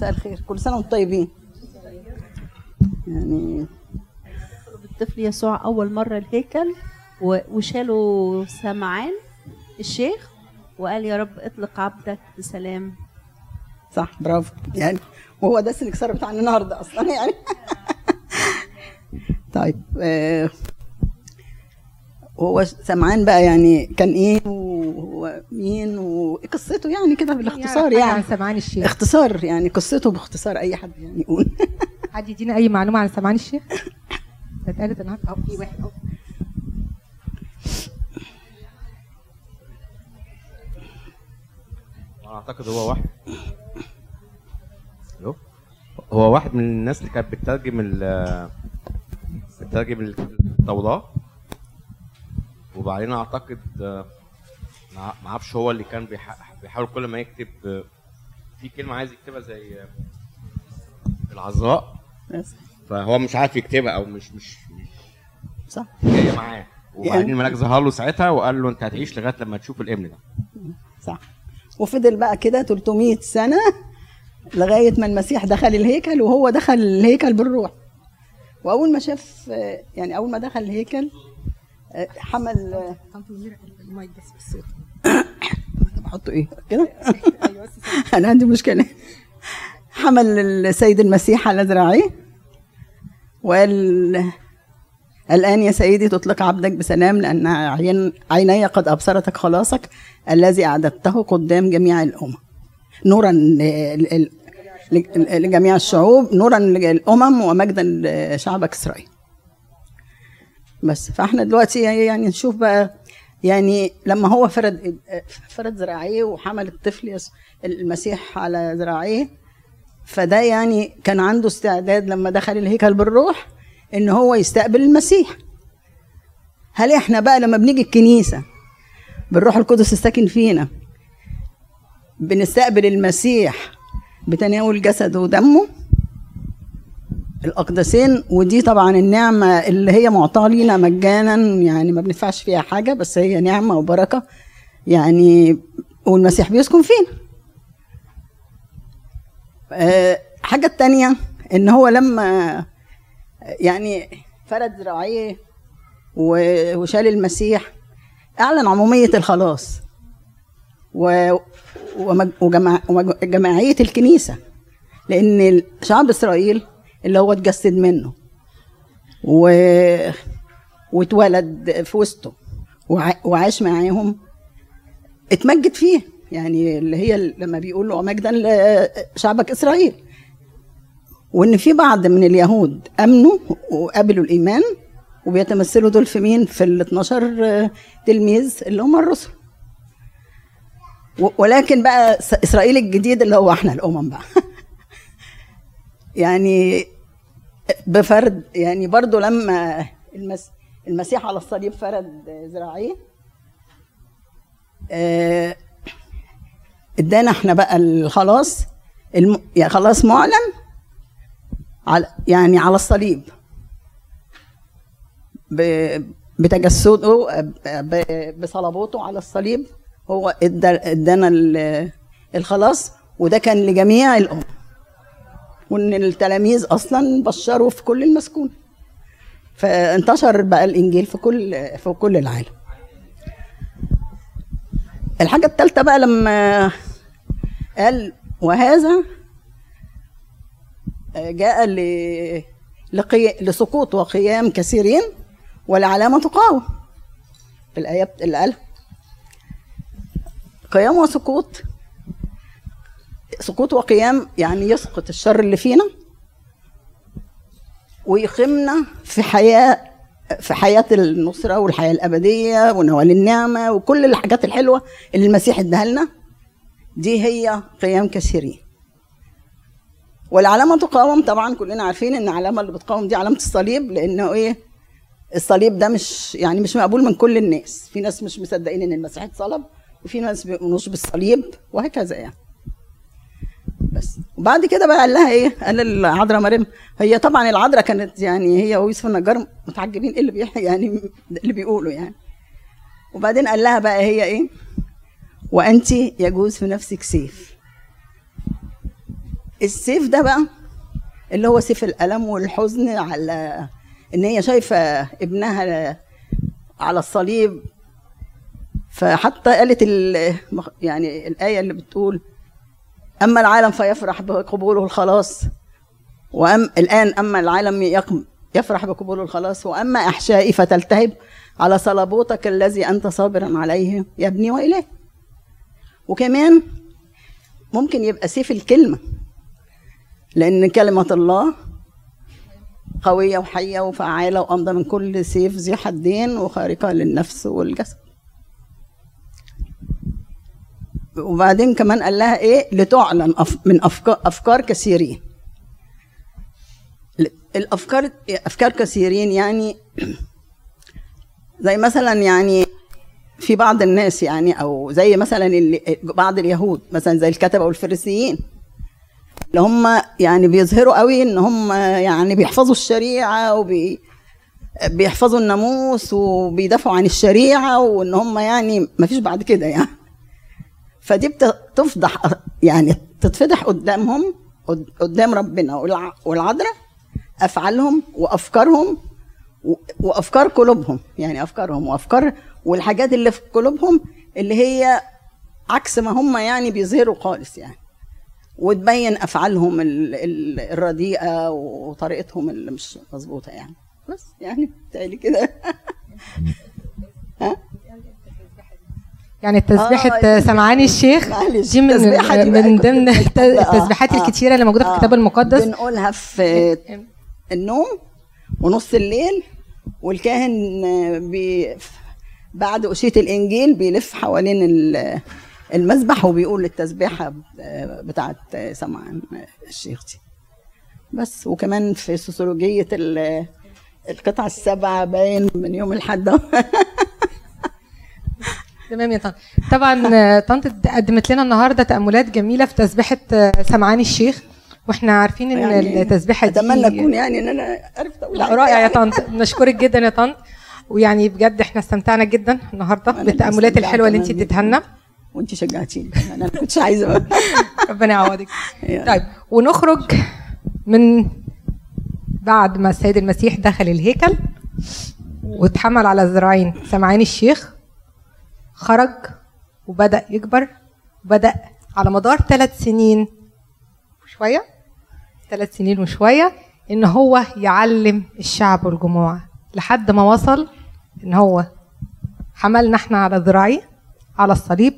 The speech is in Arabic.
مساء الخير. كل سنة وأنتم طيبين. يعني الطفل يسوع أول مرة الهيكل وشالوا سمعان الشيخ وقال يا رب اطلق عبدك بسلام. صح برافو. يعني وهو ده السنكسار بتاعنا النهارده أصلا يعني. طيب آه، هو سمعان بقى يعني كان إيه ومين وقصته يعني كده بالاختصار حاجة عن يعني. سمعان الشيخ. اختصار يعني قصته باختصار أي حد يعني يقول. حد يدينا أي معلومة عن سمعان الشيخ. ده اتقالت النهارده. اهو في واحد اهو أنا أعتقد هو واحد. ألو هو واحد من الناس اللي كانت بتترجم ال بتترجم التوراة وبعدين أعتقد ما أعرفش هو اللي كان بيح- بيحاول كل ما يكتب آه، في كلمة عايز يكتبها زي آه، العذراء فهو مش عارف يكتبها أو مش مش مش صح. جاية معاه. وبعدين يعني- الملاك ظهر له ساعتها وقال له أنت هتعيش لغاية لما تشوف الابن ده. صح. وفضل بقى كده 300 سنة لغاية ما المسيح دخل الهيكل وهو دخل الهيكل بالروح. وأول ما شاف آه، يعني أول ما دخل الهيكل آه، حمل بحطه إيه؟ كده؟ أنا عندي مشكلة. حمل السيد المسيح على ذراعيه وقال الآن يا سيدي تطلق عبدك بسلام لأن عين عيني قد أبصرتك خلاصك الذي أعددته قدام جميع الأمم. نورا لجميع الشعوب نورا للأمم ومجدا لشعبك إسرائيل. بس فإحنا دلوقتي يعني نشوف بقى يعني لما هو فرد فرد ذراعيه وحمل الطفل المسيح على ذراعيه فده يعني كان عنده استعداد لما دخل الهيكل بالروح إن هو يستقبل المسيح. هل إحنا بقى لما بنيجي الكنيسة بالروح القدس الساكن فينا بنستقبل المسيح بتناول جسده ودمه؟ الأقدسين ودي طبعا النعمة اللي هي معطاة لينا مجانا يعني ما بندفعش فيها حاجة بس هي نعمة وبركة يعني والمسيح بيسكن فينا آه، حاجة التانية إن هو لما يعني فرد ذراعيه وشال المسيح أعلن عمومية الخلاص و- ومج- وجماع- وجماعية الكنيسة لأن شعب إسرائيل اللي هو اتجسد منه. و... واتولد في وسطه. وع... وعاش معاهم. اتمجد فيه. يعني اللي هي لما بيقولوا ومجدا لشعبك إسرائيل. وإن في بعض من اليهود أمنوا وقبلوا الإيمان وبيتمثلوا دول في مين؟ في ال 12 تلميذ اللي هم الرسل. ولكن بقى إسرائيل الجديد اللي هو إحنا الأمم بقى. يعني بفرد يعني برضو لما المس المسيح على الصليب فرد ذراعيه آه، ادانا إحنا بقى الخلاص الم... يعني خلاص معلن على يعني على الصليب. ب... بتجسده ب... بصلبوته على الصليب هو ادانا ال- الخلاص وده كان لجميع الامم وإن التلاميذ أصلا بشروا في كل المسكون. فانتشر بقى الإنجيل في كل في كل العالم. الحاجة الثالثه بقى لما قال وهذا جاء لقي... لسقوط وقيام كثيرين والعلامة تقاوم في الآية اللي قالها قيام وسقوط سقوط وقيام يعني يسقط الشر اللي فينا ويقيمنا في حياة في حياة النصرة والحياة الأبدية ونوال النعمة وكل الحاجات الحلوة اللي المسيح اداها لنا. دي هي قيام كثيرين. والعلامة تقاوم طبعا كلنا عارفين إن العلامة اللي بتقاوم دي علامة الصليب لأنه إيه؟ الصليب ده مش يعني مش مقبول من كل الناس. في ناس مش مصدقين إن المسيح اتصلب وفي ناس بيؤمنوش بالصليب وهكذا يعني. بس. وبعد كده بقى قال لها إيه؟ قال العذراء مريم. هي طبعا العذراء كانت يعني هي ويوسف النجار متعجبين إيه اللي بيح يعني اللي بيقولوا يعني. وبعدين قال لها بقى هي إيه؟ وأنت يجوز في نفسك سيف. السيف ده بقى اللي هو سيف الألم والحزن على إن هي شايفة ابنها على الصليب. فحتى قالت ال- يعني الآية اللي بتقول أما العالم فيفرح بقبوله الخلاص. وأم الآن أما العالم يقم يفرح بقبول الخلاص. وأما أحشائي فتلتهب على صلبوتك الذي أنت صابرا عليه يا ابني وإليه وكمان ممكن يبقى سيف الكلمة لأن كلمة الله قوية وحية وفعالة وأمضى من كل سيف ذي حدين وخارقة للنفس والجسد. وبعدين كمان قال لها إيه؟ لتعلن من افكار أفكار كثيرين. الأفكار أفكار كثيرين يعني زي مثلا يعني في بعض الناس يعني أو زي مثلا اللي بعض اليهود مثلا زي الكتبة والفريسيين اللي هم يعني بيظهروا قوي إن هم يعني بيحفظوا الشريعة وبي بيحفظوا الناموس وبيدافعوا عن الشريعة وإن هم يعني ما فيش بعد كده يعني. فدي بتفضح يعني تتفضح قدامهم قد- قدام ربنا والع- والعذراء أفعالهم وأفكارهم وأفكار قلوبهم يعني أفكارهم وأفكار والحاجات اللي في قلوبهم اللي هي عكس ما هم يعني بيظهروا خالص يعني. وتبين أفعالهم ال- ال- الرديئة وطريقتهم اللي مش مظبوطة يعني. بس يعني بتهيألي كده. ها؟ يعني تسبيحة آه، سمعاني الشيخ دي من دي من ضمن. آه، التسبيحات آه، الكتيرة اللي موجودة في آه. الكتاب المقدس بنقولها في النوم ونص الليل والكاهن بي بعد أشية الإنجيل بيلف حوالين ال- المذبح وبيقول التسبيحة بتاعت سمعان الشيخ دي بس وكمان في سوسولوجية ال- القطع السبعة باين من يوم الحد تمام يا طنط. طبعا طنط قدمت لنا النهارده تأملات جميلة في تسبيحة آه، سمعاني الشيخ وإحنا عارفين إن يعني التسبيحة دي أتمنى أكون يعني إن أنا عرفت أقول لا رائع يا. طنط. نشكرك جدا يا طنط. ويعني بجد إحنا استمتعنا جدا النهارده استمتعت الحلوة اللي أنت. اديتها لنا. وأنت شجعتيني. أنا ما كنتش عايزة ربنا يعوضك. طيب ونخرج من بعد ما السيد المسيح دخل الهيكل واتحمل على ذراعين سمعان الشيخ. خرج وبدأ يكبر بدأ على مدار ثلاث سنين وشوية ثلاث سنين وشوية إن هو يعلم الشعب والجموع لحد ما وصل إن هو حملنا إحنا على ذراعيه على الصليب